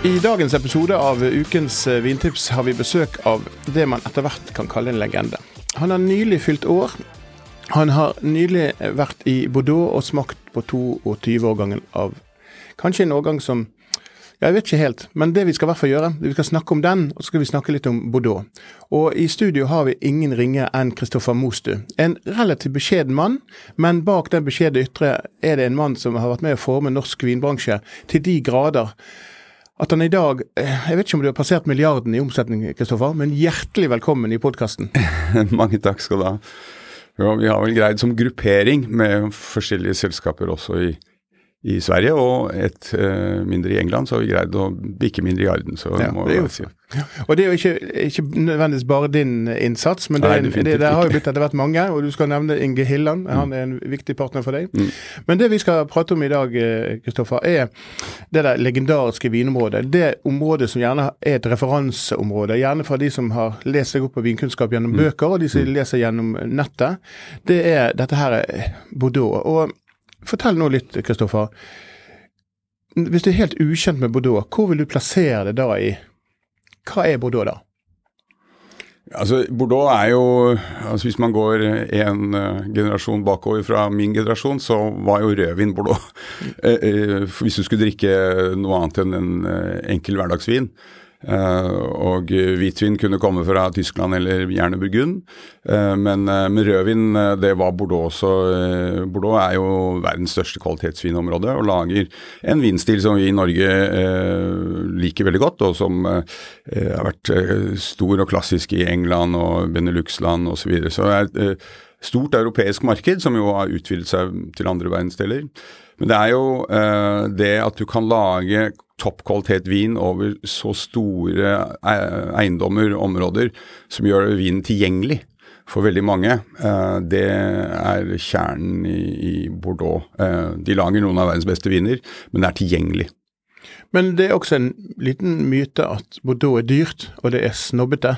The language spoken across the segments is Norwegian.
I dagens episode av Ukens eh, vintips har vi besøk av det man etter hvert kan kalle en legende. Han har nylig fylt år. Han har nylig vært i Bordeaux og smakt på 22-årgangen av kanskje en årgang som jeg vet ikke helt, men det vi skal i hvert fall gjøre, vi skal snakke om den, og så skal vi snakke litt om Bordeaux. Og i studio har vi ingen ringere enn Kristoffer Mostu. En relativt beskjeden mann, men bak den beskjedne ytre er det en mann som har vært med å forme norsk vinbransje til de grader at han i dag eh, Jeg vet ikke om du har passert milliarden i omsetning, Kristoffer, men hjertelig velkommen i podkasten. Mange takk skal du ha. Vi har vel greid som gruppering med forskjellige selskaper også i, i Sverige, og et uh, mindre i England, så har vi greid å bikke milliarden. Så Ja, må det er jo- si. Og det er jo ikke, ikke nødvendigvis bare din innsats, men det, Nei, det, det har jo blitt etter hvert mange. Og du skal nevne Inge Hilland, han er en viktig partner for deg. Men det vi skal prate om i dag, eh, Kristoffer, er det der legendariske vinområdet. Det området som gjerne er et referanseområde, gjerne for de som har lest seg opp på vinkunnskap gjennom bøker, og de som leser gjennom nettet. Det er dette her eh, Bordeaux. Og fortell nå litt, Kristoffer. Hvis du er helt ukjent med Bordeaux, hvor vil du plassere det da i Hva er Bordeaux, da? Altså, Bordeaux er jo altså Hvis man går en uh, generasjon bakover fra min generasjon, så var jo rødvin Bordeaux. Eh, eh, hvis du skulle drikke noe annet enn en uh, enkel hverdagsvin. Eh, og hvitvin kunne komme fra Tyskland eller gjerne Burgund. Eh, men, eh, men rødvin, det var Bordeaux. også. Bordeaux er jo verdens største kvalitetsvinområde og lager en vinstil som vi i Norge liker veldig godt, og som har vært stor og klassisk i England og Benelux-land osv. Så, videre. så det er et stort europeisk marked som jo har utvidet seg til andre verdensdeler. Men det er jo det at du kan lage toppkvalitet vin over så store eh, eiendommer, områder, som gjør vinen tilgjengelig for veldig mange. Eh, det er kjernen i, Bordeaux. Eh, de lager noen av verdens beste viner, men det er tilgjengelig. Men det er også en liten myte at Bordeaux er dyrt, og det er snobbete.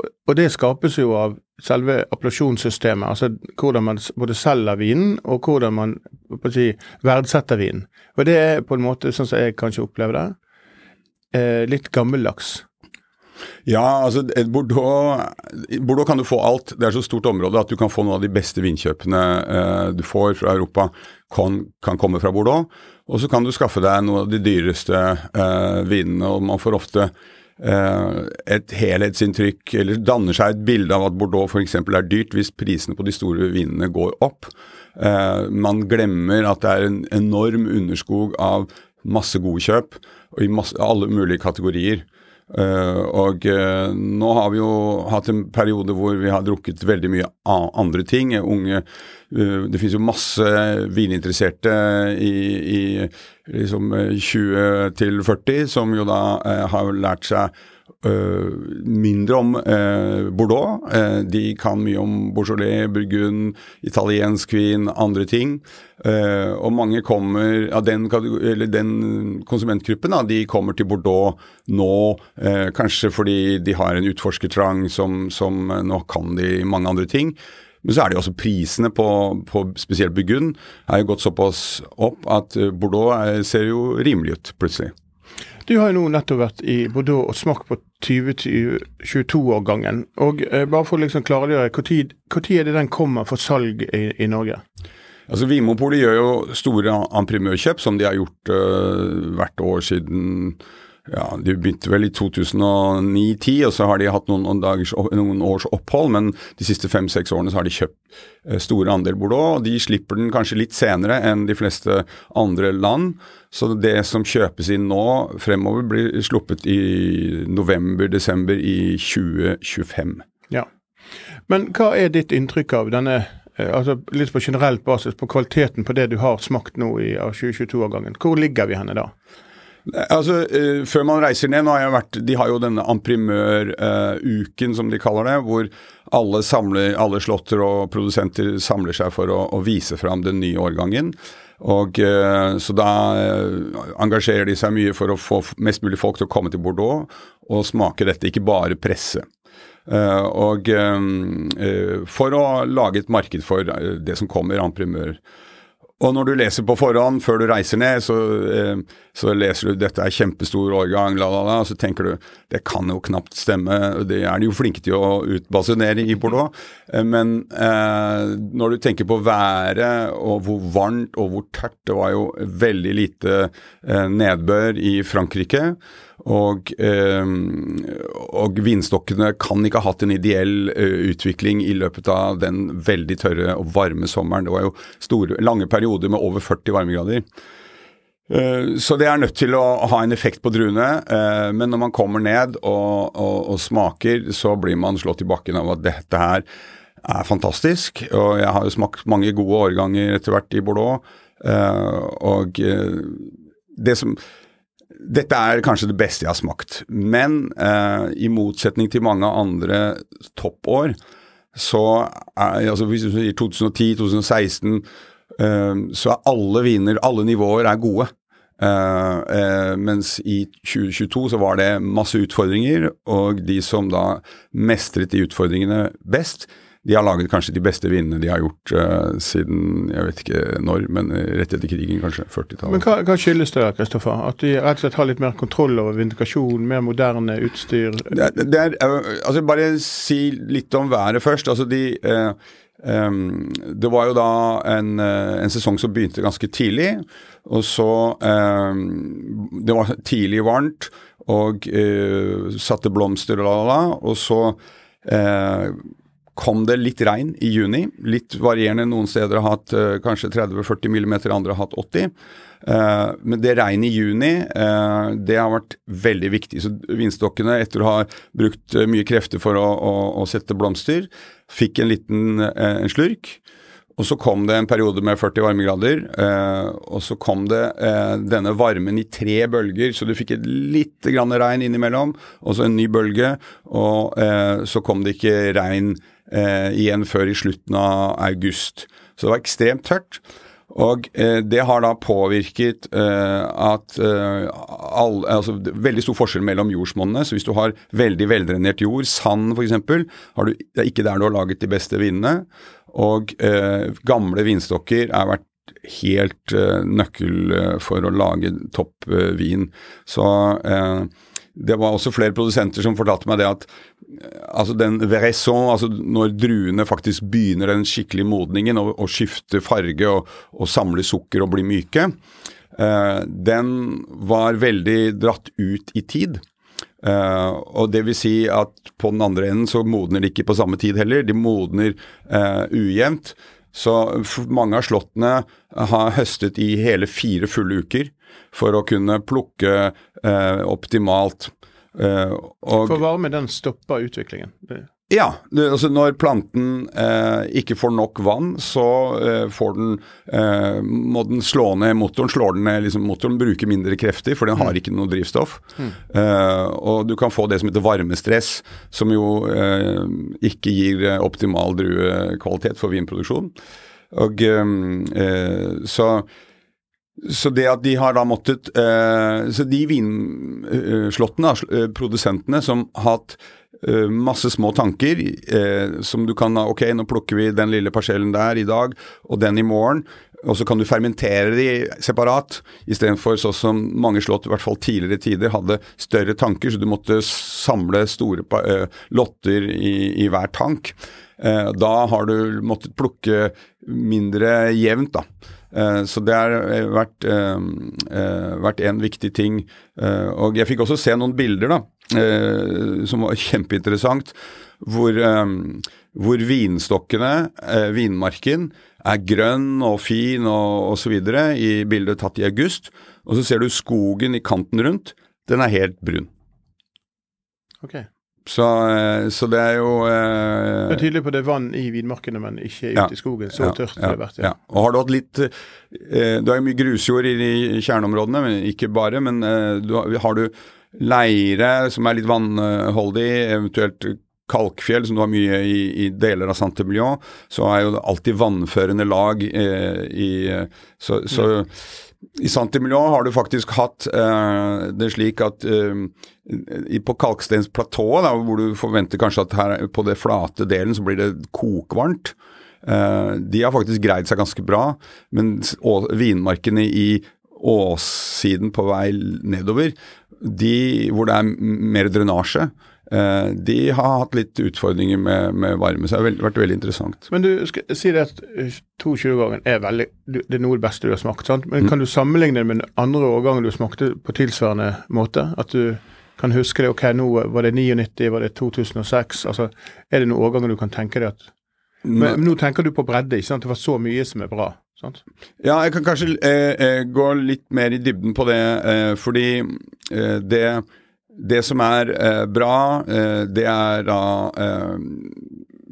Og- det skapes jo av selve appellasjonssystemet, altså hvordan man både selger vinen, og hvordan man si, verdsetter vinen. Og det er på en måte, sånn som jeg kanskje opplever det, eh, litt gammeldags. Ja, altså Bordeaux, Bordeaux kan du få alt. Det er så stort område at du kan få noen av de beste vinkjøpene eh, du får fra Europa, kan, kan komme fra Bordeaux. Og så kan du skaffe deg noen av de dyreste eh, vinene, og man får ofte et helhetsinntrykk, eller danner seg et bilde av at Bordeaux f.eks. er dyrt hvis prisene på de store vinene går opp. Eh, man glemmer at det er en enorm underskog av masse gode kjøp, i masse, alle mulige kategorier. Eh, og uh, nå har vi jo hatt en periode hvor vi har drukket veldig mye andre ting. Unge, uh, det finnes jo masse vininteresserte i, i liksom eh, 20 til 40 som jo da eh, har lært seg eh, mindre om eh, Bordeaux. Eh, de kan mye om Beaujolais, Burgund, italiensk vin, andre ting. Eh, og mange kommer ja, den, den konsumentgruppen, da, de kommer til Bordeaux nå eh, kanskje fordi de har en utforskertrang som, som eh, nå kan de mange andre ting. Men så er det jo også prisene på, på spesielt Burgund er jo gått såpass opp at eh, Bordeaux er, ser jo rimelig ut plutselig. Du har jo nå nettopp vært i Bordeaux og smakt på 2022-årgangen. Og eh, bare for å liksom klargjøre, når er det den kommer for salg i, i Norge? Altså Vinmonopolet gjør jo store imprimørkjøp, som de har gjort uh, hvert år siden ja, De begynte vel i 2009-10, og så har de hatt noen, dagers, noen, års opphold. Men de siste fem-seks årene så har de kjøpt eh, store andel Bordeaux. og De slipper den kanskje litt senere enn de fleste andre land. Så det som kjøpes inn nå fremover, blir sluppet i november-desember i 2025. Ja. Men hva er ditt inntrykk av denne eh, altså litt på generelt basis, på kvaliteten på det du har smakt nå i 2022-årgangen. Hvor ligger vi henne da? Altså, uh, Før man reiser ned nå har jeg vært, De har jo denne amprimøruken, uh, som de kaller det. Hvor alle, samler, alle slåtter og produsenter samler seg for å, å vise fram den nye årgangen. Og uh, Så da engasjerer de seg mye for å få mest mulig folk til å komme til Bordeaux og smake dette, ikke bare presse. og For å lage et marked for det som kommer, amprimør. Og når du leser på forhånd før du reiser ned, så, eh, så leser du 'dette er kjempestor årgang', la, la, la, og så tenker du 'det kan jo knapt stemme'. Det er de jo flinke til å utbasunere i Bordeaux. Eh, men eh, når du tenker på været og hvor varmt og hvor tørt Det var jo veldig lite eh, nedbør i Frankrike. Og, eh, og, vinstokkene kan ikke ha hatt en ideell uh, utvikling i løpet av den veldig tørre og varme sommeren. Det var jo store, lange perioder med over 40 varmegrader. Uh, så det er nødt til å ha en effekt på druene. Uh, men når man kommer ned og, og, og, smaker, så blir man slått i bakken av at dette her er fantastisk. Og jeg har jo smakt mange gode årganger etter hvert i Bordeaux. og det som dette er kanskje det beste jeg har smakt. Men eh, i motsetning til mange andre toppår, så er altså Hvis du sier 2010-2016, eh, så er alle viner, alle nivåer, er gode. Eh, eh, mens i 2022 så var det masse utfordringer, og de som da mestret de utfordringene best, de har laget kanskje de beste vinene de har gjort uh, siden jeg vet ikke når, men rett etter krigen, kanskje 40-tallet. Men hva, hva, skyldes det, Kristoffer? At de rett og slett har litt mer kontroll over vindikasjon, mer moderne utstyr? Det, det er, uh, altså Bare si litt om været først. altså de uh, Um, det var jo da en, en, sesong som begynte ganske tidlig. Og så um, Det var tidlig varmt og uh, satte blomster og la, la, la. Og så uh, kom det litt regn i juni. Litt varierende. Noen steder har hatt uh, kanskje 30-40 mm, andre har hatt 80. Eh, men det regnet i juni, uh, det har vært veldig viktig. Så vinstokkene, etter å ha brukt mye krefter for å, å, å sette blomster, fikk en liten en slurk. Og så kom det en periode med 40 varmegrader, eh, og så kom det eh, denne varmen i tre bølger, så du fikk et lite grann regn innimellom, og så en ny bølge, og eh, så kom det ikke regn eh, igjen før i slutten av august. Så det var ekstremt tørt. Og eh, det har da påvirket eh, at eh, all, altså, Veldig stor forskjell mellom jordsmonnene. Så hvis du har veldig veldrenert jord, sand f.eks., det er ikke der du har laget de beste vinene. Og eh, gamle vinstokker er vært helt eh, nøkkel for å lage topp vin. Så det var også flere produsenter som fortalte meg det at altså den veraison, altså når druene faktisk begynner den skikkelige modningen og, og skifter farge og, og samler sukker og blir myke, eh, den var veldig dratt ut i tid. Eh, og det vil si at på den andre enden så modner de ikke på samme tid heller, de modner eh, ujevnt. Så mange av slåttene har høstet i hele fire fulle uker for å kunne plukke eh, optimalt. Eh, og, for varme, den stopper utviklingen? Ja, det, altså når planten eh, ikke får nok vann, så eh, får den, eh, må den slå ned motoren. slår den ned, liksom, Motoren bruker mindre krefter, for den har mm. ikke noe drivstoff. Mm. Eh, og du kan få det som heter varmestress, som jo eh, ikke gir optimal druekvalitet for vinproduksjon. Og så så det at de har da måttet eh, Så de vinslottene, eh, produsentene, som har hatt eh, masse små tanker eh, som du kan Ok, nå plukker vi den lille parsellen der i dag, og den i morgen. Og så kan du fermentere de separat, istedenfor sånn som mange slott, i hvert fall tidligere tider, hadde større tanker, så du måtte samle store eh, lotter i, i hver tank. Eh, da har du måttet plukke mindre jevnt, da. Eh, så det har eh, vært, eh, eh, vært en viktig ting. Og jeg fikk også se noen bilder da, som var kjempeinteressant, hvor, eh, hvor vinstokkene, vinmarken, er grønn og fin og osv. i bildet tatt i august. Og så ser du skogen i kanten rundt. Den er helt brun. Ok. Så, eh, så det er jo eh, Det er tydelig på det er vann i vinmarkene, men ikke ute Ja. i skogen. Så tørt har det vært. Ja. Og har du hatt litt eh, Du har mye grusjord i de kjerneområdene, men ikke bare. Men eh, du, har- du leire som er litt vannholdig, eventuelt kalkfjell, som du har mye i, i deler av Saint-Emilion, så er jo det alltid vannførende lag eh, i Så, så i Saint-Emilion har du faktisk hatt eh, det slik at eh, på kalkstensplatået, hvor du forventer kanskje at her på det flate delen så blir det kokvarmt, eh, de har faktisk greid seg ganske bra, Men vinmarkene i åssiden på vei nedover, de hvor det er mer drenasje, de har hatt litt utfordringer med, med varme. Så det har vel- vært veldig interessant. Men du skal si det at eh, 22-årgangen er veldig Det er noe det beste du har smakt. sant? Mm. Men kan du sammenligne det med den andre årgangen du smakte på tilsvarende måte? At du kan huske det. Ok, nå var det 99, var det 2006? altså Er det noen årganger du kan tenke deg at Men, men nå tenker du på bredde, ikke sant? Det var så mye som er bra. sant? Ja, jeg kan kanskje eh, eh, gå litt mer i dybden på det, eh, fordi eh, det, det som er eh, bra, eh, det er da eh,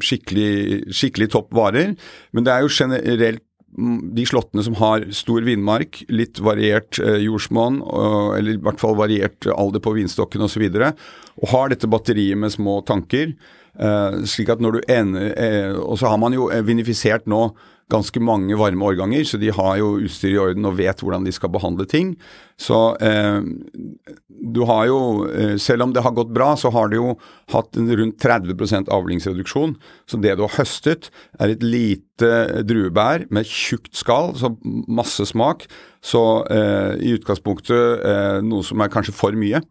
skikkelig, skikkelig topp varer. Men det er jo generelt de slottene som har stor vindmark, litt variert eh, jordsmonn, eller i hvert fall variert alder på vinstokken osv., og, så og har dette batteriet med små tanker. Eh, slik at når du ender eh, Og så har man jo eh, vinifisert nå ganske mange varme årganger, så de har jo utstyr i orden og vet hvordan de skal behandle ting. Så eh, du har jo, eh, selv om det har gått bra, så har du jo hatt en rundt 30% avlingsreduksjon. Så det du har høstet, er et lite druebær med tjukt skall, så masse smak. Så eh, i utgangspunktet eh, noe som er kanskje for mye.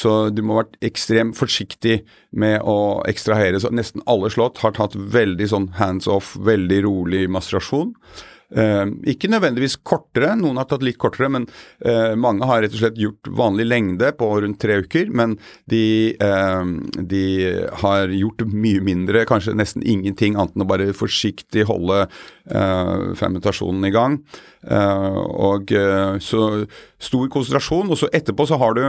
Så du må ha vært ekstremt forsiktig med å ekstrahere. Så nesten alle slått har tatt veldig sånn hands off, veldig rolig masterasjon. Eh, ikke nødvendigvis kortere, noen har tatt litt kortere, men eh, mange har rett og slett gjort vanlig lengde på rundt tre uker. Men de, eh, de har gjort mye mindre, kanskje nesten ingenting, annet enn å bare forsiktig holde eh, fermentasjonen i gang. Eh, og eh, så stor konsentrasjon, og så etterpå så har du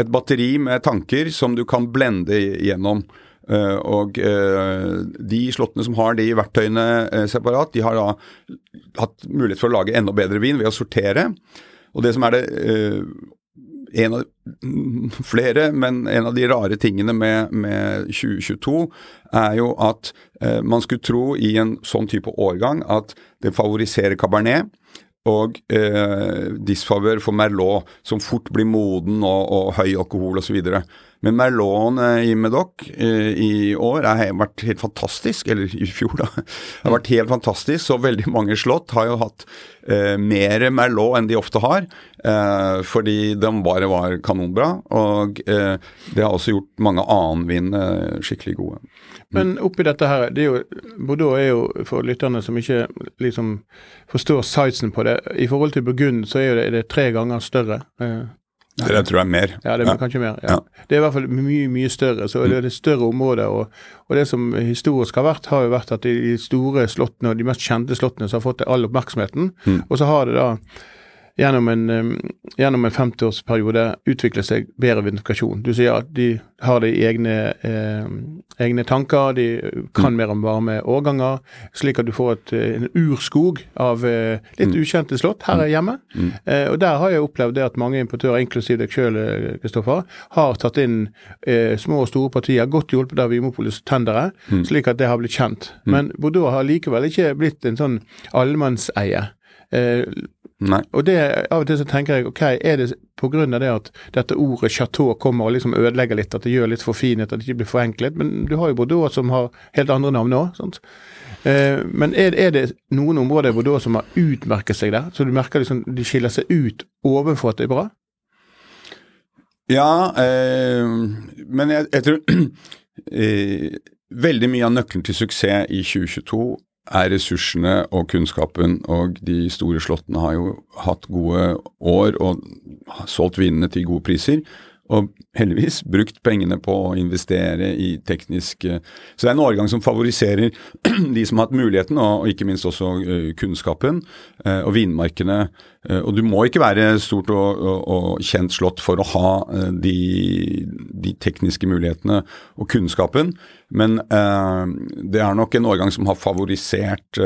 et batteri med tanker som du kan blende gjennom. Eh, og eh, de slottene som har de verktøyene eh, separat, de har da hatt mulighet for å lage enda bedre vin ved å sortere. Og det som er det en av flere, men en av de rare tingene med, med 2022 er jo at eh, man skulle tro i en sånn type årgang at det favoriserer cabernet og eh, disfavør for Merlot, som fort blir moden og, og høy alkohol osv. Men Merloten eh, i Medoc eh, i år har vært helt fantastisk, eller i fjor, da. har vært helt fantastisk. Så veldig mange slott har jo hatt eh, mer Merlot enn de ofte har, eh, fordi de bare var kanonbra. Og eh, det har også gjort mange annenvin eh, skikkelig gode. Men oppi dette her, det er jo, Bordeaux er jo, for lytterne som ikke liksom forstår sizen på det, i forhold til Burgund så er det, er det tre ganger større. Eh, Nei, det tror jeg er mer. Ja, det er kanskje mer. Ja. Det er i hvert fall mye mye større. så det er et større område. Og, og det som historisk har vært, har jo vært at de store slottene og de mest kjente slottene som har fått all oppmerksomheten, og så har det da gjennom en, gjennom en 50-årsperiode utvikle seg bedre vindikasjon. Du sier at de har de egne, eh, egne tanker, de kan mer om varme årganger, slik at du får et, eh, en urskog av eh, litt ukjente slott her hjemme. Eh, og der har jeg opplevd det at mange importører, inklusiv deg sjøl, Kristoffer, har tatt inn eh, små og store partier, godt hjulpet av Vimopolis tendere, slik at det har blitt kjent. Men Bordeaux har likevel ikke blitt en sånn allemannseie. Eh, og det, Av og til så tenker jeg ok, er det pga. det at dette ordet chateau kommer og liksom ødelegger litt, at det gjør litt forfinet, at det ikke blir forenklet. Men du har jo Bordeaux som har helt andre navn òg. Eh, men er, er det noen områder i Bordeaux som har utmerket seg der? Så du merker liksom de skiller seg ut ovenfor at det er bra? Ja, eh, men jeg, jeg tror eh, Veldig mye av nøkkelen til suksess i 2022 er ressursene og kunnskapen, og de store slottene har jo hatt gode år og solgt vinene til gode priser. Og heldigvis brukt pengene på å investere i teknisk Så det er en årgang som favoriserer de som har hatt muligheten, og, ikke minst også uh, kunnskapen uh, og vinmarkene. Og du må ikke være stort og, og, og kjent slått for å ha de, de, tekniske mulighetene og kunnskapen, men det er nok en årgang som har favorisert,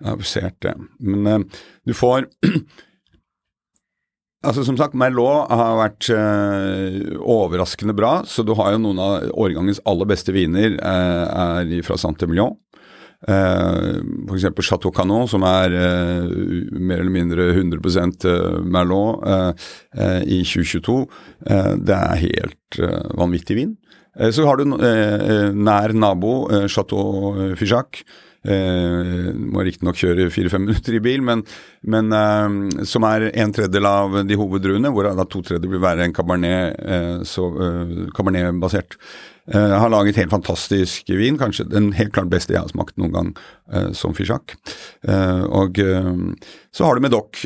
favorisert det. Men du får Altså Som sagt, Merlot har vært øh, overraskende bra. Så du har jo noen av årgangens aller beste viner øh, er fra Saint-Emilion. Uh, F.eks. Chateau Canon, som er uh, mer eller mindre 100% Merlot uh, i 2022. det er helt vanvittig vin. så har du nær nabo Chateau Figeac, Uh, må riktignok kjøre fire-fem minutter i bil, men, men eh, som er en tredjedel av de hoveddruene, hvor to tredjedeler vil være en cabernet, uh, så, cabernet-basert. har laget helt fantastisk vin, kanskje den helt klart beste jeg har smakt noen gang som Fischak. og så har du Medoc,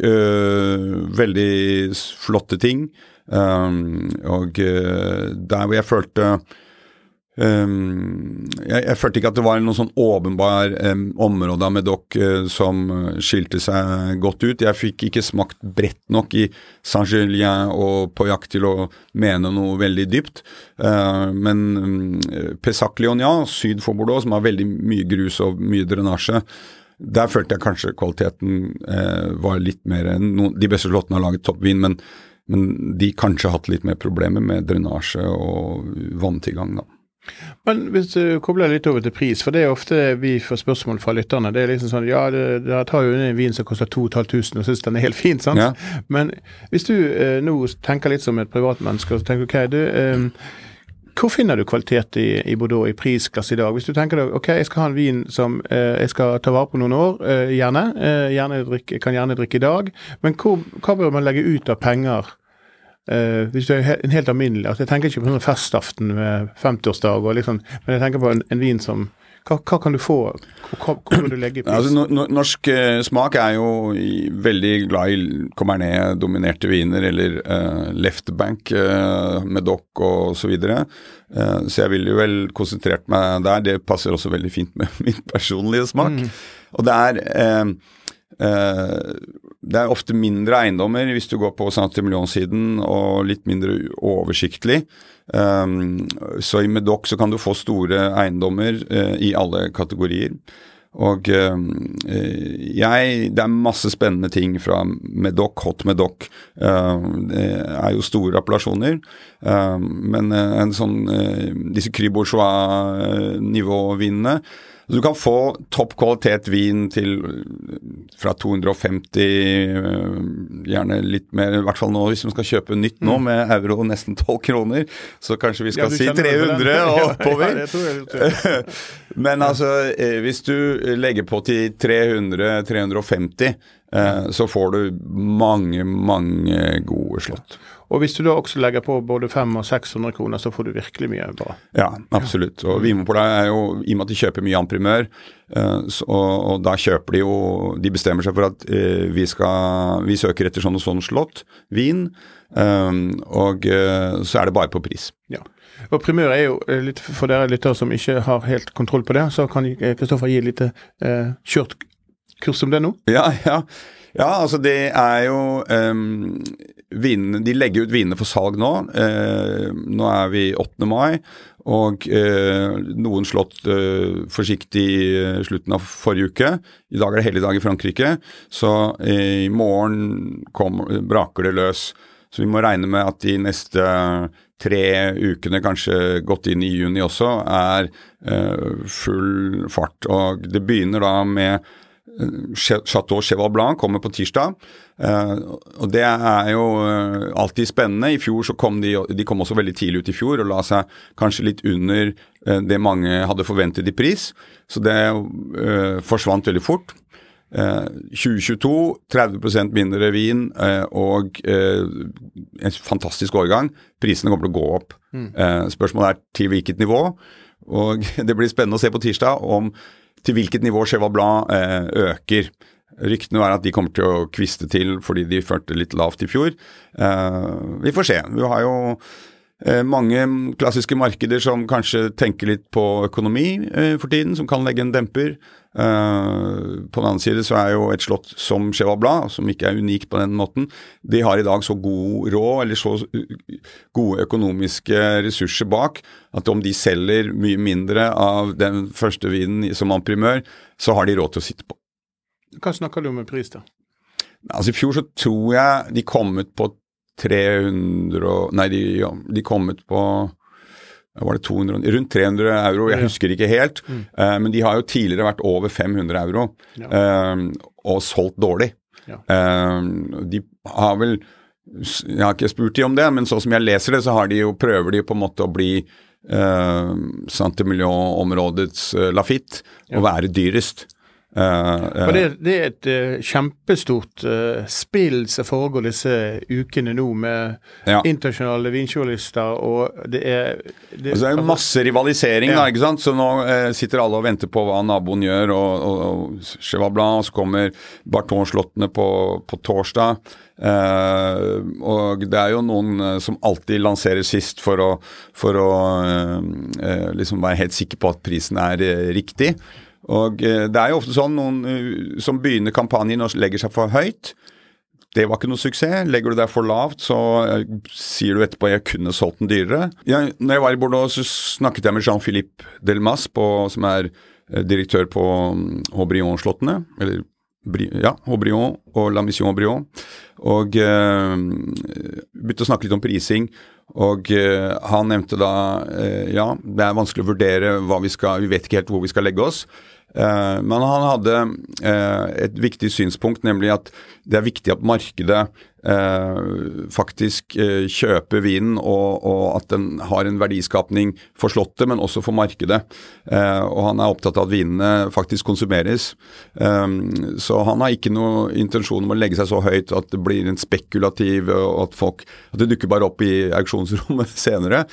veldig flotte ting. og der hvor jeg følte Um, jeg, jeg, følte ikke at det var noen sånn åpenbar um, område av Medoc uh, som uh, skilte seg godt ut. Jeg fikk ikke smakt bredt nok i Saint-Julien og Pauillac til å mene noe veldig dypt. Uh, men um, Pessac Leonia, syd for Bordeaux, som har veldig mye grus og mye drenasje, der følte jeg kanskje kvaliteten uh, var litt mer no, De beste slottene har laget toppvin, men, men de kanskje har hatt litt mer problemer med drenasje og vanntilgang. da. Men hvis du kobler litt over til pris, for det er ofte vi får spørsmål fra lytterne. Det er liksom sånn ja, dere tar jo en vin som koster 2500 og syns den er helt fin, sant. Ja. Men hvis du eh, nå tenker litt som et privatmenneske og tenker ok, du eh, hvor finner du kvalitet i, i, Bordeaux i prisklasse i dag? Hvis du tenker deg ok, jeg skal ha en vin som eh, jeg skal ta vare på noen år, eh, gjerne, eh, gjerne drikke, kan gjerne drikke i dag, men hvor, hva bør man legge ut av penger Uh, hvis du er en helt alminnelig altså Jeg tenker ikke på sånn festaften med 50-årsdag, liksom, men jeg tenker på en, en vin som hva, hva, kan du få? Hva, hvor må du legge pris? Altså, no, no, norsk uh, smak er jo i, veldig glad i Comernet-dominerte viner, eller uh, Leftbank uh, med Dock og så videre. Uh, så jeg ville jo vel konsentrert meg der. Det passer også veldig fint med min personlige smak. Mm. Og det er det er ofte mindre eiendommer hvis du går på Saint-Emilion-siden, og litt mindre oversiktlig. Um, så i Medoc så kan du få store eiendommer uh, i alle kategorier. Og uh, jeg Det er masse spennende ting fra Medoc, hot Medoc. Uh, det er jo store appellasjoner. Uh, men en sånn Disse Cry Bourgeois-nivåvinene du kan få topp kvalitet vin til fra 250, øh, gjerne litt mer, i hvert fall nå hvis man skal kjøpe nytt nå mm. med euro nesten 12 kroner, så kanskje vi skal ja, si 300 og oppover. ja, Men altså, eh, hvis du legger på til 300-350, eh, så får du mange, mange gode slott. Og hvis du da også legger på både 500 og 600 kroner, så får du virkelig mye bra. Ja, absolutt. Og Vinmonopolet er jo, i og med at de kjøper mye amprimør, uh, og, og, da kjøper de jo De bestemmer seg for at uh, vi skal Vi søker etter sånn og sånn slott, vin, um, og så er det bare på pris. Ja. Og Primør er jo litt for dere lyttere som ikke har helt kontroll på det, så kan Kristoffer gi et lite kjørt kurs om det nå? Ja, ja. Ja, altså det er jo um, vin, De legger ut vinene for salg nå. Eh, nå er vi 8. mai, og eh, noen slått eh, forsiktig i slutten av forrige uke. I dag er det helligdag i Frankrike, så i morgen kom, braker det løs. Så vi må regne med at de neste tre ukene, kanskje godt inn i juni også, er full fart. Og det begynner da med Chateau Cheval Blanc kommer på tirsdag. Uh, og Det er jo uh, alltid spennende. I fjor så kom de, de kom også veldig tidlig ut i fjor og la seg kanskje litt under uh, det mange hadde forventet i pris. Så det forsvant veldig fort. 2022 30% mindre vin og en fantastisk årgang. Prisene kommer til å gå opp. Mm. spørsmålet er til hvilket nivå. Og det blir spennende å se på tirsdag om til hvilket nivå Cheval Blanc eh, øker. Ryktene er at de kommer til å kviste til fordi de førte litt lavt i fjor. Eh, vi får se. Vi har jo eh, mange klassiske markeder som kanskje tenker litt på økonomi eh, for tiden, som kan legge en demper. Uh, på den annen side så er jo et slott som Cheval Blad, som ikke er unikt på den måten, de har i dag så god råd, eller så gode økonomiske ressurser bak, at om de selger mye mindre av den første vinen som amprimør, så har de råd til å sitte på. Hva snakker du om med pris, da? Altså I fjor så tror jeg de kom ut på 300 Nei, de, ja, de kom ut på var det 200, rundt 300 euro, jeg husker ikke helt. Mm. Uh, men de har jo tidligere vært over 500 euro ja. uh, og solgt dårlig. Ja. Uh, de har vel Jeg har ikke spurt de om det, men sånn som jeg leser det, så har de jo, prøver de på en måte å bli uh, Saint-Emilion-områdets Lafitte ja. og være dyrest. Uh, det, det, er et uh, kjempestort uh, spill som foregår disse ukene nå, med ja. internasjonale vinsjournalister, og det er Det, altså, det er jo masse rivalisering, ja. da, ikke sant. Så nå sitter alle og venter på hva naboen gjør, og, og, og Blanc, så kommer Barton-slottene på, på, torsdag. og det er jo noen som alltid lanserer sist for å, for å liksom være helt sikker på at prisen er riktig. Og eh, Det er jo ofte sånn noen eh, som begynner kampanjen og legger seg for høyt. Det var ikke noe suksess. Legger du deg for lavt, så eh, sier du etterpå jeg kunne solgt den dyrere. Jeg, når jeg var i Bordeaux, så snakket jeg med Jean-Philippe Delmas, på, som er direktør på mm, Aubryon-slottene. Eller ja, Aubryon og La Mission Aubryon. Og eh, begynte å snakke litt om prising. Og eh, han nevnte da eh, ja, det er vanskelig å vurdere hva vi skal Vi vet ikke helt hvor vi skal legge oss. Eh, men han hadde eh, et viktig synspunkt, nemlig at det er viktig at markedet eh, faktisk kjøper vinen, og, og, at den har en verdiskapning for Slottet, men også for markedet. og han er opptatt av at vinene faktisk konsumeres. så han har ikke noe intensjon om å legge seg så høyt at det blir en spekulativ, og at, folk, at det dukker bare opp i auksjonsrommet senere.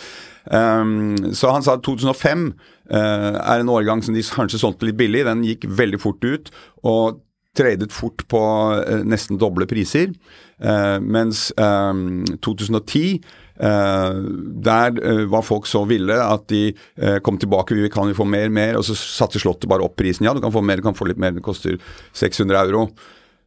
så han sa at 2005 uh, er en årgang som de kanskje solgte litt billig. Den gikk veldig fort ut og tradet fort på eh, nesten doble priser. Eh, mens 2010 der var folk så ville at de kom tilbake, vi kan jo få mer, mer, og så satte Slottet bare opp prisen. Ja, du kan få mer, du kan få litt mer, det koster 600 euro.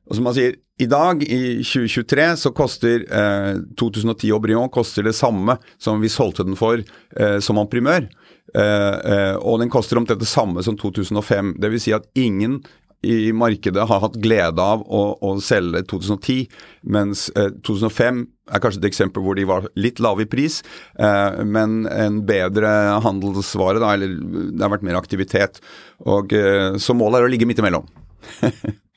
Og som man sier, i dag, i 2023, så koster eh, 2010 Aubryon koster det samme som vi solgte den for eh, som en primør. Eh, eh, og den koster omtrent det samme som 2005. Dvs. Si at ingen i markedet har hatt glede av å, å selge 2010, mens eh, 2005 er kanskje et eksempel hvor de var litt lave i pris, eh, men en bedre handelsvare, da, eller det har vært mer aktivitet. Og eh, Så målet er å ligge midt imellom.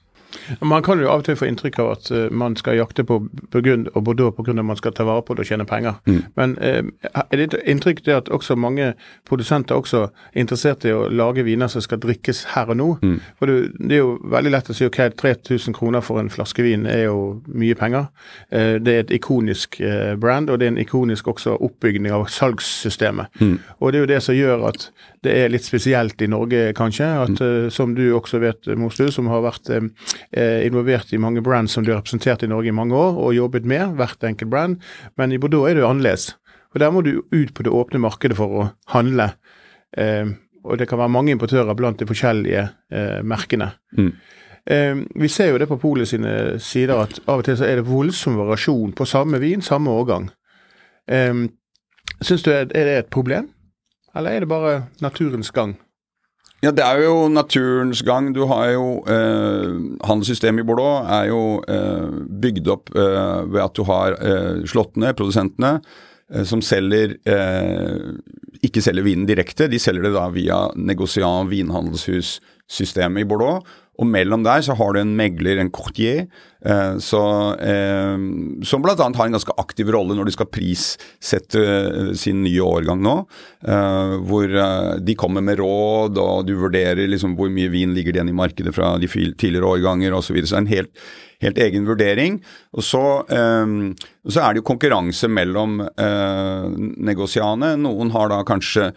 Man kan jo av og til få inntrykk av at uh, man skal jakte på Burgund og Bordeaux pga. at man skal ta vare på det og tjene penger. Mm. Men uh, er det inntrykk det at også mange produsenter også er interessert i å lage viner som skal drikkes her og nå? Mm. For det, er jo veldig lett å si ok, 3000 kroner for en flaske vin er jo mye penger. Uh, det er et ikonisk brand, og det er en ikonisk også oppbygging av salgssystemet. Mm. Og det er jo det som gjør at det er litt spesielt i Norge, kanskje. at mm. Som du også vet, Moslu, som har vært eh, involvert i mange brands som du har representert i Norge i mange år og jobbet med, hvert enkelt brand. Men i Bordeaux er det jo annerledes. Og Der må du ut på det åpne markedet for å handle. Eh, og det kan være mange importører blant de forskjellige eh, merkene. Mm. Eh, vi ser jo det på Polet sine sider at av og til så er det voldsom variasjon på samme vin, samme årgang. Eh, Syns du er det et problem, eller er det bare naturens gang? Ja, det er jo naturens gang. Du har jo eh, Handelssystemet i Bordeaux er jo eh, bygd opp eh, ved at du har eh, slåttene, produsentene, eh, som selger eh, Ikke selger vinen direkte, de selger det da via Negociant vinhandelshus-systemet i Bordeaux. Og mellom der så har du en megler, en courtier, eh, så, eh, som bl.a. har en ganske aktiv rolle når de skal prissette eh, sin nye årgang nå. Eh, hvor eh, de kommer med råd, og du vurderer liksom hvor mye vin ligger igjen i markedet fra de tidligere årganger osv. Så, videre. så en helt, helt egen vurdering. Og så, eh, så er det jo konkurranse mellom negosiane. Noen har da kanskje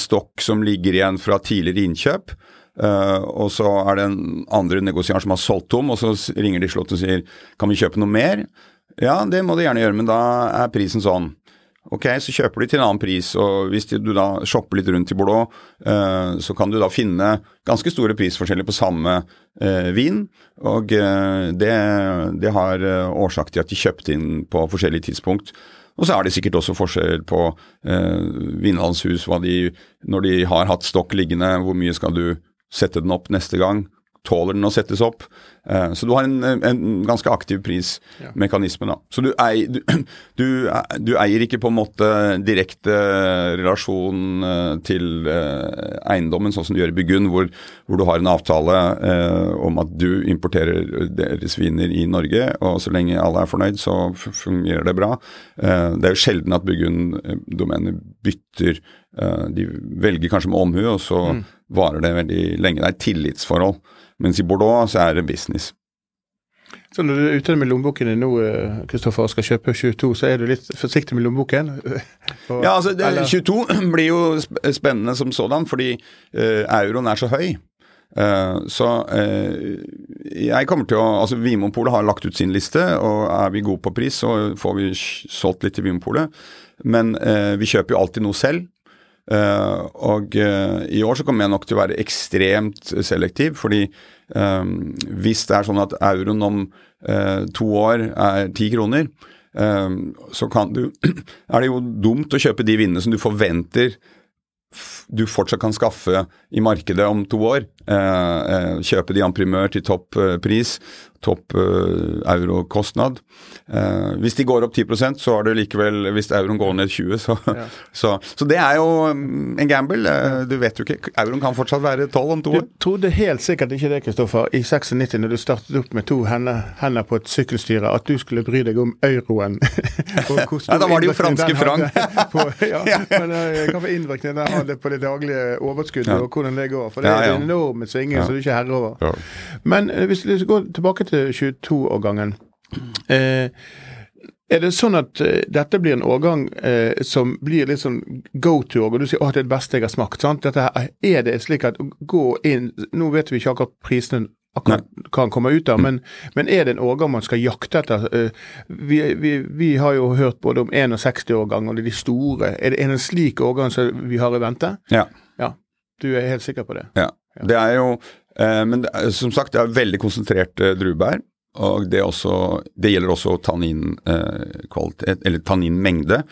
stokk som ligger igjen fra tidligere innkjøp. Eh, og så er det en andre negosiant som har solgt tom, og så ringer de Slottet og sier kan vi kjøpe noe mer? Ja, det må de gjerne gjøre, men da er prisen sånn. Ok, så kjøper de til en annen pris, og hvis du da shopper litt rundt i Bordeaux, eh, så kan du da finne ganske store prisforskjeller på samme eh, vin, og eh, det, det har eh, årsak til at de kjøpte inn på forskjellige tidspunkt. Og så er det sikkert også forskjell på eh, vinlandshus, de, når de har hatt stokk liggende, hvor mye skal du sette den opp neste gang? Tåler den å settes opp? Eh, så du har en, en ganske aktiv prismekanisme. da. Så du, ei, du, du, du eier ikke på en måte direkte relasjon eh, til eh, eiendommen, sånn som du gjør i Burgund, hvor, hvor du har en avtale om at du importerer deres viner i Norge, og så lenge alle er fornøyd, så fungerer det bra. Det er jo sjelden at Burgund-domenet bytter De velger kanskje med omhu, og så varer det veldig lenge. Det er et tillitsforhold. Mens i Bordeaux så er det business. Så når du er ute med lommeboken din nå, eh, Kristoffer, og skal kjøpe 22, så er du litt forsiktig med lommeboken? Og- Ja, altså det, 22 blir jo spennende som sådan, fordi uh, euroen er så høy. Uh, så uh, jeg kommer til å Altså Vinmonopolet har lagt ut sin liste, og er vi gode på pris, så får vi solgt litt til Vinmonopolet. Men eh, vi kjøper jo alltid noe selv. Eh, og uh, i år så kommer jeg nok til å være ekstremt selektiv, fordi um, hvis det er sånn at euroen om uh, to år er ti kroner, um, så kan du er det jo dumt å kjøpe de vinene som du forventer du fortsatt kan skaffe i markedet om to år. Eh, eh, kjøpe de en primør til topp eh, pris, topp eh, eurokostnad. Eh, hvis de går opp 10% så er det likevel Hvis euroen går ned 20 så, så, så det er jo mm, en gamble. Du vet jo ikke Euroen kan fortsatt være 12 om to år. Du trodde helt sikkert ikke det, Kristoffer, i 96 når du startet opp med to hender, hender på et sykkelstyre, at du skulle bry deg om euroen. Ja, da var det jo franske frank. på, ja, men eh, hva var innvirkningen den hadde på det daglige overskuddet, Ja. og hvordan det går. For det er en enorme svinger som du ikke er herre over. Ja. Men eh, hvis vi går tilbake til 22-årgangen. Eh, er det sånn at uh, dette blir en årgang uh, som blir litt sånn go to-årgang? Du sier at det er det beste jeg har smakt. sant? Dette her, er det slik at gå inn Nå vet vi ikke akkurat prisene akkurat hva han kommer ut av, men, men er det en årgang man skal jakte etter? Eh, vi, vi, vi har jo hørt både om 61-årgang og de store. Er det en slik årgang som vi har i vente? Ja. Ja. Du er helt sikker på det? Ja. Det er jo eh, Men det er, som sagt, det er veldig konsentrert eh, druebær. Og det, også, det gjelder også tanninkvalitet, eller tanninmengde.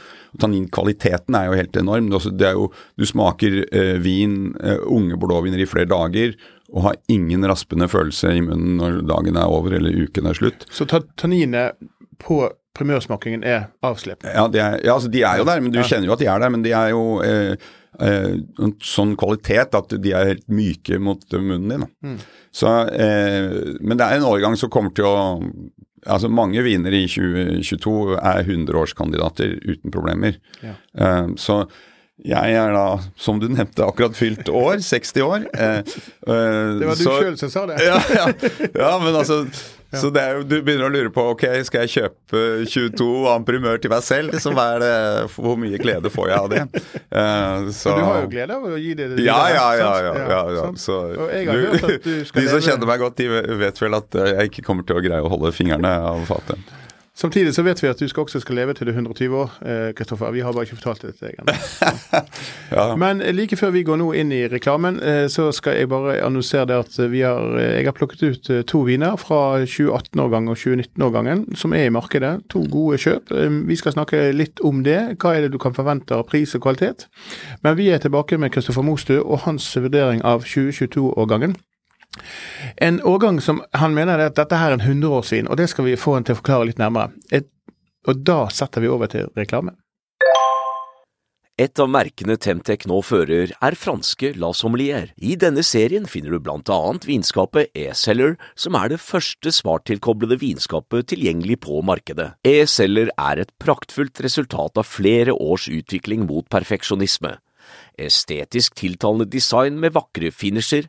Tanninkvaliteten er jo helt enorm. Det er jo, du smaker eh, vin, eh, unge blåviner i flere dager, og har ingen raspende følelse i munnen når dagen er over eller uken er slutt. Så tanninene tanninet på primørsmakingen er avslipp? Ja, de er, ja altså, de er jo der, men du Ja. kjenner jo at de er der. Men de er jo eh, eh, en sånn kvalitet at de er helt myke mot munnen din. Mm. Så, eh, men det er en årgang som kommer til å Altså Mange viner i 2022 er 100-årskandidater uten problemer. Ja. Eh, så jeg er da, som du nevnte, akkurat fylt år. 60 år. Eh, eh, Det var du så- sjøl som sa det. ja, ja. ja, men altså Så det er jo, du begynner å lure på ok, skal jeg kjøpe 22 amprimør til meg selv? Liksom, det, hvor mye glede får jeg av det? Uh, så, Du har jo glede av å gi det ja, ja, ja. ja, ja, ja. Så, du de som kjenner meg godt, de vet vel at eh, jeg ikke kommer til å greie å holde fingrene av fatet. Samtidig så vet vi at du skal også skal leve til du er 120 år, eh, Kristoffer. Vi har bare ikke fortalt det til deg ennå. Ja. Men eh, like før vi går nå inn i reklamen, eh, så skal jeg bare annonsere det at vi har, eh, jeg har plukket ut eh, to viner fra 2018-årgangen og 2019-årgangen som er i markedet. To gode kjøp. Eh, Vi skal snakke litt om det. Hva er det du kan forvente av pris og kvalitet? Men vi er tilbake med Kristoffer Mostu og hans vurdering av 2022-årgangen. En årgang som han mener er at dette her er en 100-årsvin, og det skal vi få han til å forklare litt nærmere. Et, og da setter vi over til reklame. Et av merkene Temtec nå fører, er franske La Sommelier. I denne serien finner du blant annet vinskapet E-Celler, som er det første smarttilkoblede vinskapet tilgjengelig på markedet. E-Celler er et praktfullt resultat av flere års utvikling mot perfeksjonisme. Estetisk tiltalende design med vakre finisher,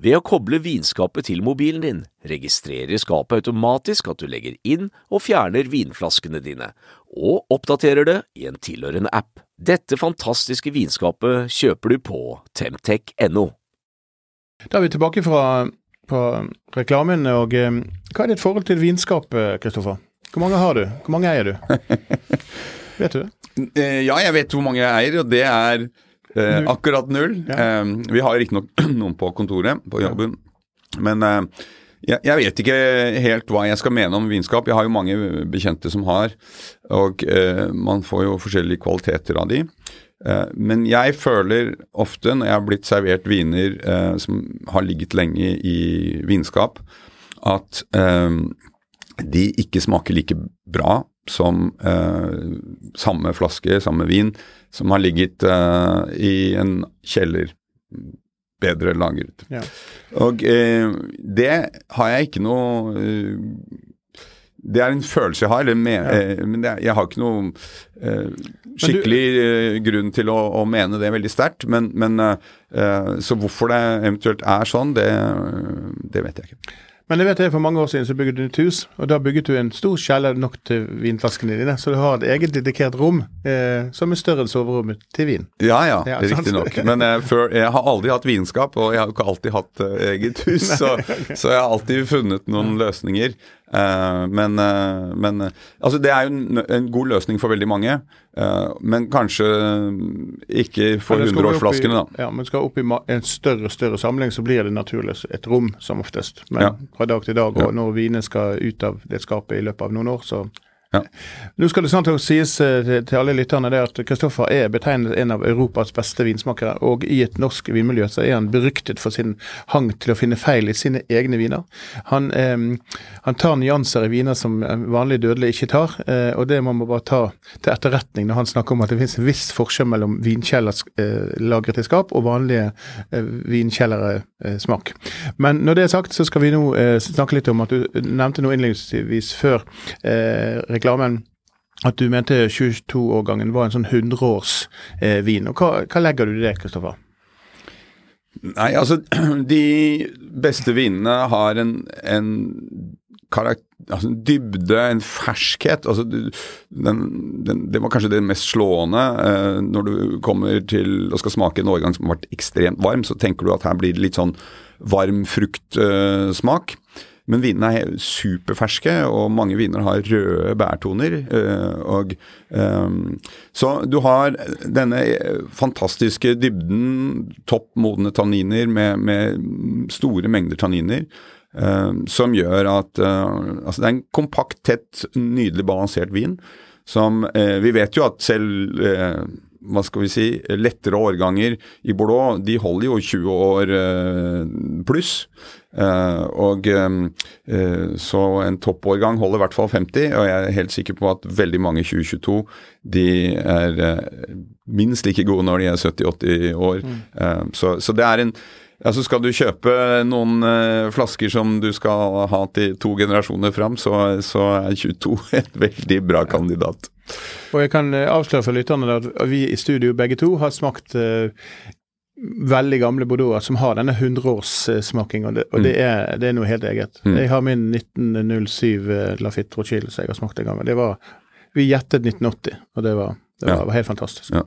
Ved å koble vinskapet til mobilen din, registrerer skapet automatisk at du legger inn og fjerner vinflaskene dine, og oppdaterer det i en tilhørende app. Dette fantastiske vinskapet kjøper du på temtech.no. Da er vi tilbake fra på reklamen. og eh, Hva er ditt forhold til vinskapet, Kristoffer? Hvor mange har du? Hvor mange eier du? vet du det? Eh, ja, jeg vet hvor mange jeg eier, og det er eh, akkurat null. Ja. Eh, vi har riktignok noen på kontoret, på jobben. Men eh, jeg, jeg vet ikke helt hva jeg skal mene om vinskap. Jeg har jo mange bekjente som har, og eh, man får jo forskjellige kvaliteter av de. Eh, men jeg føler ofte, når jeg har blitt servert viner eh, som har ligget lenge i vinskap, at de ikke smaker like bra som eh, samme flaske, samme vin, som har ligget eh, i en kjeller bedre lagret. Ja. Og eh, det har jeg ikke noe eh, Det er en følelse jeg har, eller ja. eh, men det, er- jeg har ikke noe eh, skikkelig eh, grunn til å, å mene det veldig sterkt. Men, men eh, Så hvorfor det eventuelt er sånn, det, det vet jeg ikke. Men jeg vet det, for mange år siden så bygget du et hus, og da bygget du en stor kjeller nok til vinflaskene dine, så du har et eget dedikert rom eh, som er større enn soverommet til vin. Ja ja, Ja, riktignok. Men eh, før, jeg har aldri hatt vinskap, og jeg har ikke alltid hatt eh, eget hus. så, så jeg har alltid funnet noen løsninger. Eh, men eh, men altså det er jo en, en god løsning for veldig mange. eh, men kanskje ikke for hundreårsflaskene, da. Ja, men skal opp i en større større samling, så blir det naturlig et rom, som oftest. Men Ja. fra dag til dag, og når vinene skal ut av det skapet i løpet av noen år, så Ja. Nå skal det snart sies eh, til, alle lytterne det at Kristoffer er betegnet en av Europas beste vinsmakere, og i et norsk vinmiljø så er han beryktet for sin hang til å finne feil i sine egne viner. Han, eh, han tar nyanser i viner som vanlige dødelige ikke tar, eh, og det må man bare ta til etterretning når han snakker om at det finnes en viss forskjell mellom vinkjeller eh, i skap og vanlige eh, vinkjellere eh. Men når det er sagt, så skal vi nå eh, snakke litt om at du nevnte noe innledningsvis før eh, reklamen. At du mente 22-årgangen var en sånn 100-års eh, hva, hva legger du i det, Kristoffer? Nei, altså de beste vinene har en, en karakter, altså dybde, en ferskhet. Altså, den, den, det var kanskje det mest slående. Eh, når du kommer til og skal smake en årgang som har vært ekstremt varm, så tenker du at her blir det litt sånn varm fruktsmak. Men vinene er superferske, og mange viner har røde bærtoner. eh, og, eh, så du har denne fantastiske dybden, topp modne tanniner med, med store mengder tanniner. Uh, som gjør at uh, Altså, det er en kompakt, tett, nydelig balansert vin. Som uh, Vi vet jo at selv eh, hva skal vi si, lettere årganger i Bordeaux, de holder jo 20 år eh, pluss. Eh, og eh, Så en toppårgang holder i hvert fall 50, og jeg er helt sikker på at veldig mange 2022 de er minst like gode når de er 70-80 år. Eh, så, så det er en Altså Skal du kjøpe noen eh, flasker som du skal ha til to generasjoner fram, så, så er 22 en veldig bra kandidat. Og jeg kan eh, avsløre for lytterne at vi i studio begge to har smakt eh, veldig gamle Bordeauxer som har denne 100-årssmaking, og, og det, er, det er noe helt eget. Mm. Jeg har min 1907 eh, Lafitte Rochille som jeg har smakt en gang. det var, Vi gjettet 1980, og det var, det var, Ja. var helt fantastisk. Ja.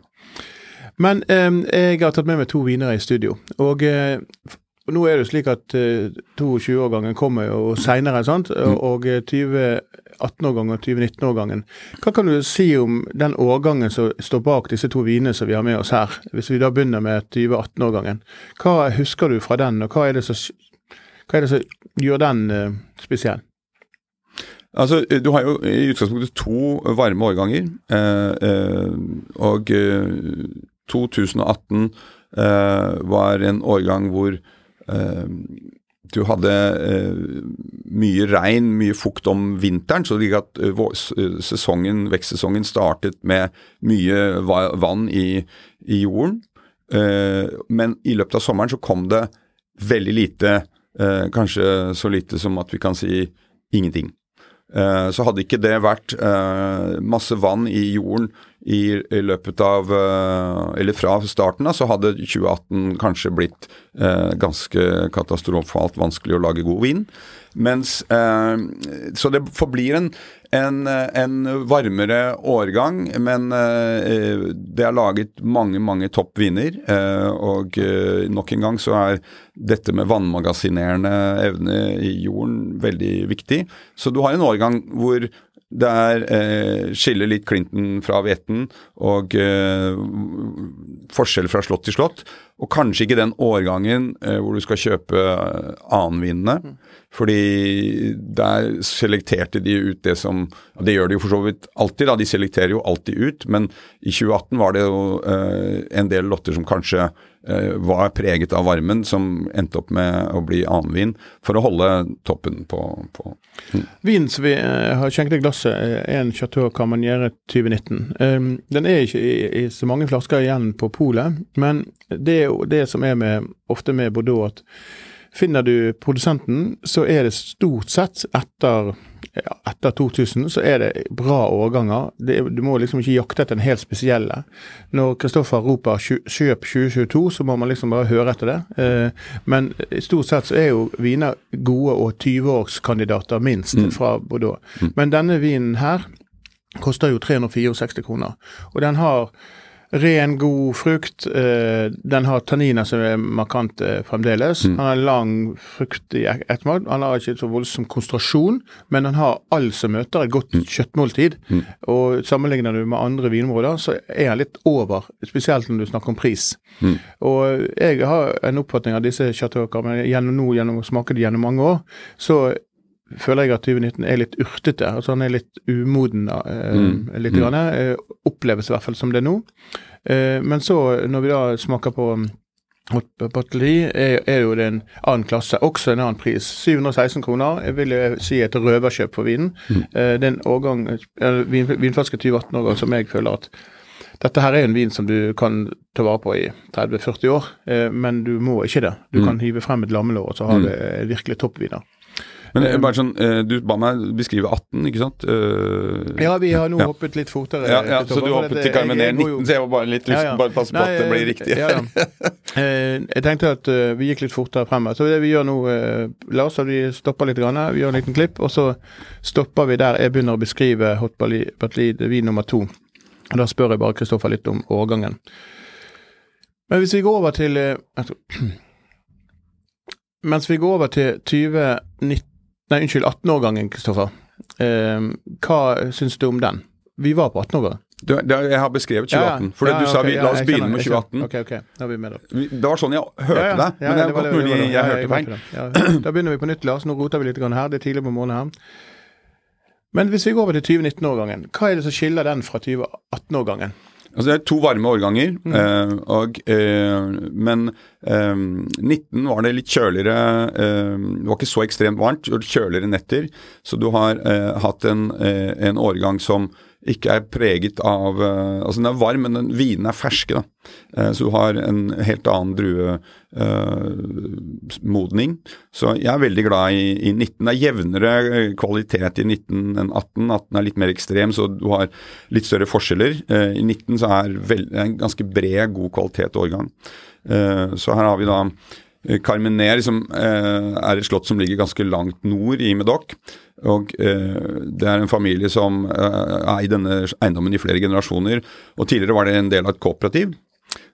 Men eh, jeg har tatt med meg to viner i studio. og eh, nå er det jo slik at eh, 22-årgangen kommer jo seinere, sant? Mm. Og eh, 2018-årgangen og 2019-årgangen. Hva kan du si om den årgangen som står bak disse to vinene som vi har med oss her? Hvis vi da begynner med 2018-årgangen. Hva husker du fra den, og hva er det som er det som gjør den eh, spesiell? Altså, Du har jo i utgangspunktet to varme årganger. Eh, eh, og eh, 2018 eh, var en årgang hvor eh, du hadde eh, mye regn, mye fukt om vinteren. Så det gikk at eh, eh, sesongen, vekstsesongen startet med mye vann i, i jorden. Men i løpet av sommeren så kom det veldig lite, kanskje så lite som at vi kan si ingenting. Så hadde ikke det vært masse vann i jorden i, i løpet av eh, Eller fra starten av, så hadde 2018 kanskje blitt eh, ganske katastrofalt vanskelig å lage god vin. Mens eh, Så det forblir en, en, en varmere årgang, men eh, det er laget mange, mange topp viner. Eh, og eh, nok en gang så er dette med vannmagasinerende evne i jorden veldig viktig. Så du har en årgang hvor det er eh, skiller litt Clinton fra Veten, og eh, forskjell fra slott til slott. Og kanskje ikke den årgangen eh, hvor du skal kjøpe annenvinene. annenvinene. Fordi der selekterte de ut det som Det gjør de jo for så vidt alltid, da. De selekterer jo alltid ut. Men i 2018 var det jo eh, en del lotter som kanskje eh, var preget av varmen, som endte opp med å bli annenvin, for å holde toppen på, på Vinen som vi eh, har skjenket i glasset, er en Chateau Carmaniere 2019. Um, den er ikke i, i så mange flasker igjen på polet, men det er jo det som er med, ofte med Bordeaux, at finner du produsenten, så er det stort sett etter, etter 2000 så er det bra årganger. Det, du må liksom ikke jakte etter den helt spesielle. Når Kristoffer roper 'kjøp 2022', så må man liksom bare høre etter det. Eh, men stort sett så er jo viner gode og 20-årskandidater minst fra Bordeaux. Men denne vinen her koster jo 364 kroner. Og den har ren, god frukt. Eh, den har tanniner som er markante fremdeles. Han har lang frukt i et- ettermat. Han har ikke så voldsom konsentrasjon, men han har all som møter et godt kjøttmåltid. Og sammenligner du med andre vinområder, så er han litt over, spesielt når du snakker om pris. Og jeg har en oppfatning av disse chateauer, men gjennom, nå, gjennom å smake det gjennom mange år, så føler jeg at 2019 er litt urtete. altså Han er litt umoden. Eh, litt grann, eh, oppleves i hvert fall som det er nå. Eh, men så, når vi da smaker på Hot batteri, er, er jo det en annen klasse, også en annen pris. 716 kroner jeg vil jeg si et røverkjøp for vinen. Eh, det er en årgang, eh, vin, vinflaske 2018-årgang som jeg føler at dette her er en vin som du kan ta vare på i 30-40 år, eh, men du må ikke det. Du kan hive frem et lammelår, og så har du eh, virkelig toppviner. Men eh, bare sånn, eh, du ba meg beskrive 18, ikke sant? Eh, Ja, vi har nå Ja. hoppet litt fortere. ja, ja, så du hoppet til går jo- 19, så jeg var bare litt Ja, lyst ja. bare passe på Nei, at det blir riktig. Ja, ja. Eh, jeg tenkte at eh, vi gikk litt fortere frem. Så det vi gjør nå, eh, la oss at vi stopper litt, grann, vi gjør en liten klipp, og så stopper vi der jeg begynner å beskrive Hot Batlid vin nummer to. Og Da spør jeg bare Kristoffer litt om årgangen. Men hvis vi går over til eh, Mens vi går over til 2019 Nei, unnskyld, 18-årgangen, Kristoffer. Eh, hva syns du om den? Vi var på 18-årgangen. Du, jeg har beskrevet 2018. For Ja, du sa vi, la oss begynne med jeg skjønner. 2018. Ok, ok, da er vi med da. Det var sånn jeg hørte Ja, ja. deg, Ja, men det er var godt mulig jeg hørte feil. Ja, da begynner vi på nytt, Lars. Nå roter vi litt her. Det er tidlig på morgenen her. Men hvis vi går over til 2019-årgangen, hva er det som skiller den fra 2018-årgangen? Altså Det er to varme årganger, Mm. eh, og, eh, men eh, 19 var det litt kjøligere eh, Det var ikke så ekstremt varmt, kjøligere netter. Så du har eh, hatt en, eh, en årgang som ikke er preget av eh, Altså den er varm, men den, vinene er ferske. da. Eh, så du har en helt annen druemodning. så jeg er veldig glad i, i 19. Det er jevnere eh, kvalitet i 19 enn 18. 18 er litt mer ekstrem, så du har litt større forskjeller. Eh, I 19 så er det en ganske bred, god kvalitet årgang. Eh, så her har vi da eh, Carmener liksom, eh, er et slott som ligger ganske langt nord i Medoc. Og eh, Det er en familie som eh, er i denne eiendommen i flere generasjoner. og Tidligere var det en del av et kooperativ.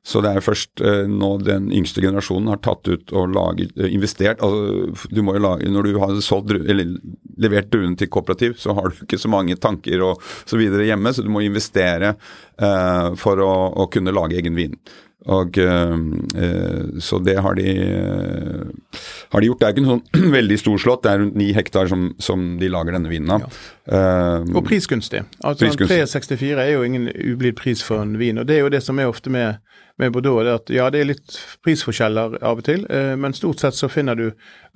Så det er først eh, nå den yngste generasjonen har tatt ut og laget, eh, investert altså, du må jo lage, Når du har solgt, eller levert druene til kooperativ, så har du ikke så mange tanker og så videre hjemme, så du må investere eh, for å, å kunne lage egen vin. Og, eh, eh, så det har de, eh, har de gjort. Det er ikke en sånn veldig stor slott, det er rundt ni hektar som, som de lager denne vinen av. Eh, Og prisgunstig. Altså Prisgunstig. 364 er jo ingen ublid pris for en vin. og Det er jo det som er ofte med, med Bordeaux. det at Ja, det er litt prisforskjeller av og til, men stort sett så finner du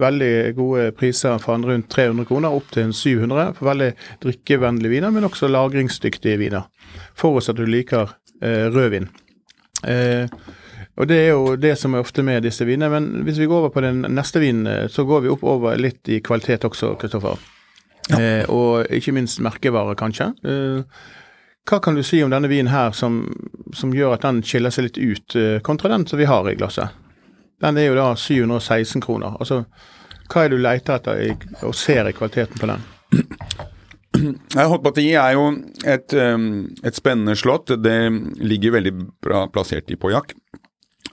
veldig gode priser fra rundt 300 kroner opp til 700 for veldig drikkevennlige viner, men også lagringsdyktige viner. Forutsatt at du liker eh, rødvin. Eh, og Det er jo det som er ofte med disse vinene. Men hvis vi går over på den neste vinen, eh, så går vi opp over litt i kvalitet også, Kristoffer. Eh, og ikke minst merkevare, kanskje. Eh, hva kan du si om denne vinen her som, som gjør at den skiller seg litt ut, eh, kontra den som vi har i glasset? Den er jo da 716 kroner. Altså, hva er det du leter etter i, og ser i kvaliteten på den? Ja, Haute Batteri er jo et, um, et spennende slott. Det ligger veldig bra plassert i Pojak.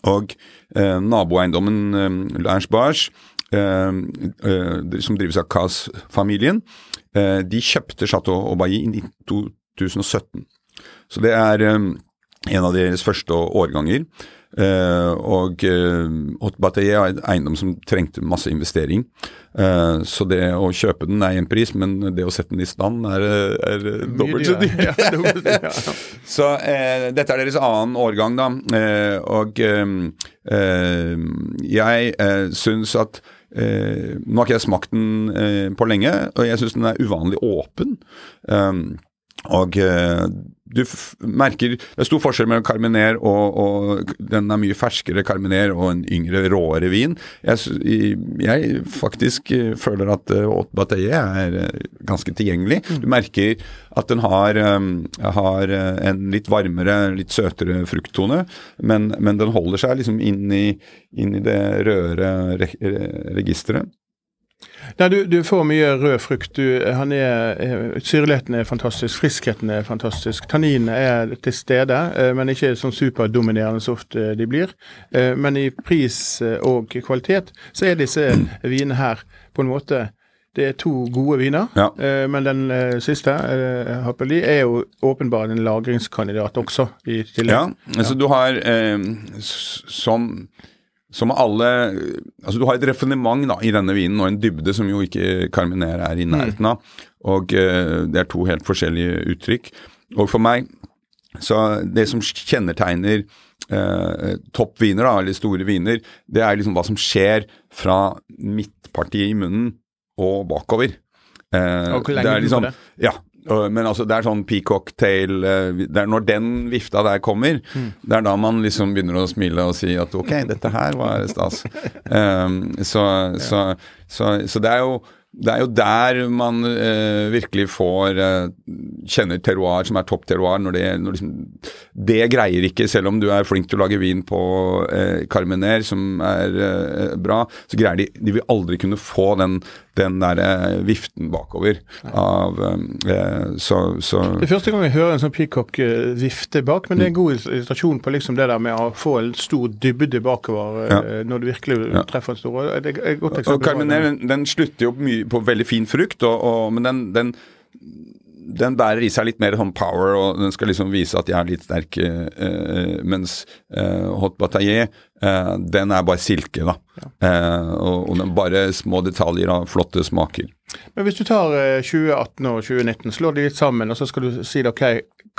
Og eh, naboeiendommen eh, Lange-Bars, eh, eh, som drives av Cas-familien, eh, de kjøpte Chateau Aubaye i 2017. Så det er eh, en av deres første årganger. Eh, og uh, Haute er en eiendom som trengte masse investering. Eh, så det å kjøpe den er én pris, men det å sette den i stand er, er dobbelt så dyrt. Så eh, dette er deres annen årgang, da. Eh, og eh, eh, jeg eh, syns at eh, Nå har ikke jeg smakt den eh, på lenge, og jeg syns den er uvanlig åpen. Um, og eh, du merker Det er stor forskjell mellom Carminer og, og den er mye ferskere Carminer og en yngre, råere vin. Jeg, jeg faktisk eh, føler at uh, Haute Bataille er eh, ganske tilgjengelig. Du merker at den har, har eh, en litt varmere, litt søtere frukttone, men, men den holder seg liksom inn i, inn i det røde re registeret. Nei, du, du får mye rød frukt. Du, han er, eh, syrligheten er fantastisk, friskheten er fantastisk. Tanninene er til stede, eh, men ikke sånn superdominerende så ofte de blir. Eh, Men i pris eh, og kvalitet så er disse vinene her på en måte det er to gode viner, Ja. eh, men den eh, siste, eh, Happeli, er jo åpenbart en lagringskandidat også, i tillegg. Ja, altså du har eh, som som alle Altså du har et refinement i denne vinen og en dybde som jo ikke Carminer er i nærheten av. Og uh, det er to helt forskjellige uttrykk. Og for meg så det som kjennetegner eh, toppviner, da, eller store viner, det er liksom hva som skjer fra midtpartiet i munnen og bakover. Eh, Og hvor lenge det er liksom, det? Ja, men altså det er sånn peacock tail eh, Det er når den vifta der kommer, det er da man liksom begynner å smile og si at ok, dette her var stas. Um, så, så, så, så det er jo det er jo der man eh, virkelig får eh, kjenner terroir som er topp terroir. Når det, når liksom, det greier ikke, selv om du er flink til å lage vin på eh, Carmener, som er eh, bra, så greier de De vil aldri kunne få den, den der eh, viften bakover av eh, Så, så Det er første gang jeg hører en sånn peacock eh, vifte bak, men det er en god illustrasjon på liksom det der med å få en stor dybde bakover eh, når du virkelig Ja. treffer en stor. Det er et godt eksempel. Og Carmener den, den slutter jo mye på veldig fin frukt, og, og, men den, den, den bærer i seg litt mer sånn power, og den skal liksom vise at jeg er litt sterke. eh, mens eh, Hot Bataillé, eh, den er bare silke, da. Eh, og, og den bare små detaljer av flotte smaker. Men hvis du tar eh, 2018 og 2019, slår de litt sammen, og så skal du si det, ok,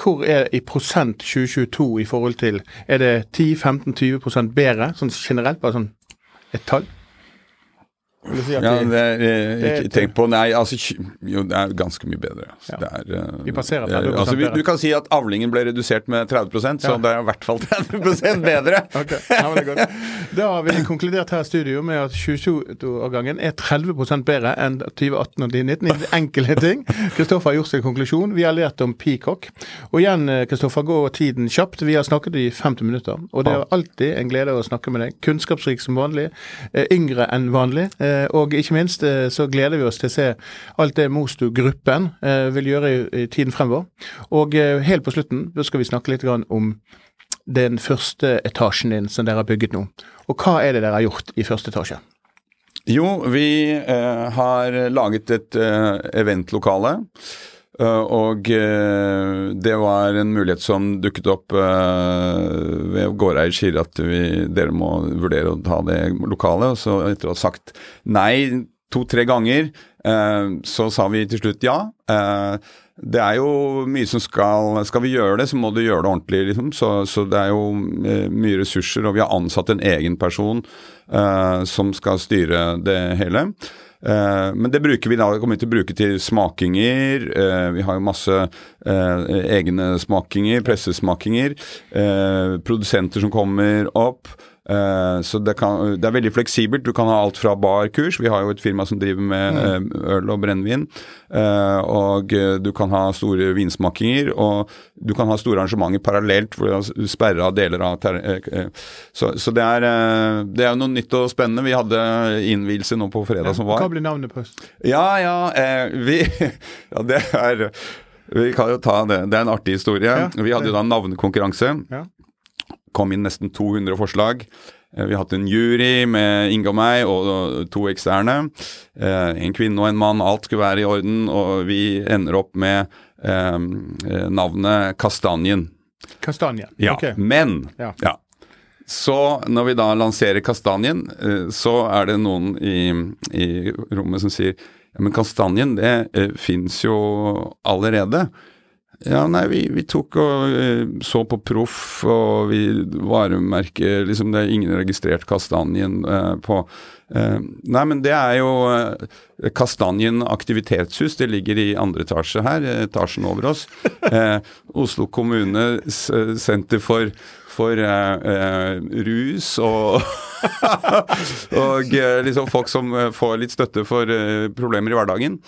hvor er i prosent 2022 i forhold til Er det 10-15-20% bedre, sånn generelt, bare sånn et tall? Si Ja, det er, eh, det er ikke tenk på Nei, altså Jo, det er ganske mye bedre. Altså. Ja. Det er, eh, Vi passerer eh, 30% altså, vi. Du kan si at avlingen ble redusert med 30% så Ja. det er i hvert fall 30 bedre. okay. ja. Da har vi konkludert her i studio med at 22-årgangen er 30% bedre enn 2018 og 2019 i ting. Kristoffer har gjort sin konklusjon. Vi har lært om peacock. Og igjen, eh, Kristoffer, går tiden kjapt. Vi har snakket i 50 minutter. Og det er alltid en glede å snakke med deg. Kunnskapsrik som vanlig. Yngre enn vanlig. eh, Og ikke minst eh, så gleder vi oss til å se alt det Mosto-gruppen eh, vil gjøre i, tiden fremover. Og eh, helt på slutten skal vi snakke litt om den første etasjen din som dere har bygget nå. Og hva er det dere har gjort i første etasje? Jo, vi eh, har laget et eh, eventlokale. Eh, og eh, det var en mulighet som dukket opp eh, ved gårdeier sier at vi, dere må vurdere å ta det lokale. Og så etter å ha sagt nei to-tre ganger, så sa vi til slutt ja. Det er jo mye som skal Skal vi gjøre det, så må du gjøre det ordentlig, liksom. Så, så det er jo mye ressurser, og vi har ansatt en egen person som skal styre det hele. Uh, men det bruker vi da, kommer vi til å bruke til smakinger. Uh, vi har jo masse uh, egne smakinger, pressesmakinger. produsenter som kommer opp. Uh, så det, kan, det, er veldig fleksibelt. Du kan ha alt fra barkurs, vi har jo et firma som driver med mm. uh, øl og brennevin. Uh, og du kan ha store vinsmakinger, og du kan ha store arrangementer parallelt for å sperre av deler av Så, så det, er, det er noe nytt og spennende. Vi hadde innvielse nå på fredag ja, som var. Hva blir navnet på? Ja, ja, vi Ja, det er vi kan jo ta det. Det er en artig historie. Ja, vi hadde jo da en navnekonkurranse. Ja kom inn nesten 200 forslag. Eh, vi har hatt en jury med Inge og meg og to eksterne. Eh, en kvinne og en mann. Alt skulle være i orden, og vi ender opp med eh, navnet Kastanjen. Kastanjen, ja, ok. Men ja. ja. Så når vi da lanserer Kastanjen, så er det noen i, i rommet som sier ja, men Kastanjen, det eh, fins jo allerede. Ja, nei, vi, vi tok og uh, så på Proff, og vi varemerker liksom Det er ingen registrert Kastanjen uh, på uh, Nei, men det er jo Kastanjen aktivitetshus. Det ligger i andre etasje her, etasjen over oss. Oslo kommunes senter for for rus og og eh, liksom folk som eh, får litt støtte for eh, problemer i hverdagen.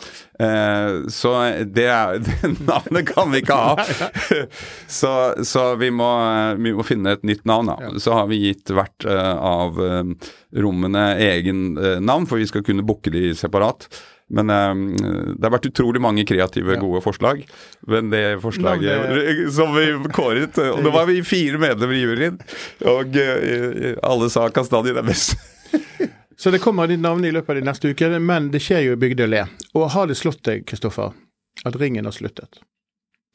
Så det, er, det navnet kan vi ikke ha. Så, så vi, må, vi, må, finne et nytt navn. Da. Så har vi gitt hvert av rommene egen navn, for vi skal kunne booke de separat. Men um, det har vært utrolig mange kreative, gode forslag. Men det forslaget det... som vi kåret Og det var vi fire medlemmer i juryen, og uh, alle sa Kastanje er best. Så det kommer ditt navn i løpet av de neste ukene, men det skjer jo i Bygdøy le. Og har det slått deg, Kristoffer, at ringen har sluttet?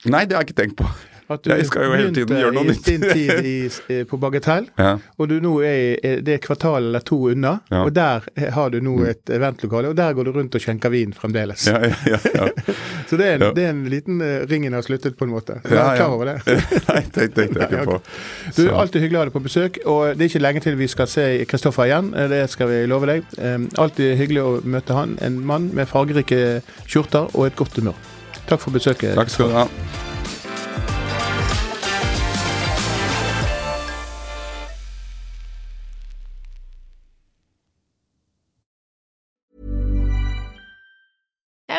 Nei, det har jeg ikke tenkt på. At du jeg skal jo hele tiden gjøre noe nytt. din tid i, på Bagatell, ja. og du nå er, er det er kvartal eller to unna. Ja. Og der har du nå mm. et eventlokale, og der går du rundt og skjenker vin fremdeles. Ja, Så det er, en, det er, en, liten uh, Ringen har sluttet, på en måte. Du er klar over det? Nei, det tenkte jeg ikke på. Du er alltid hyggelig å ha deg på besøk, og det er ikke lenge til vi skal se Kristoffer igjen. Eh, det skal vi love deg. Um, alltid hyggelig å møte han. En mann med fargerike skjorter og et godt humør. Takk for besøket. Takk skal du ha.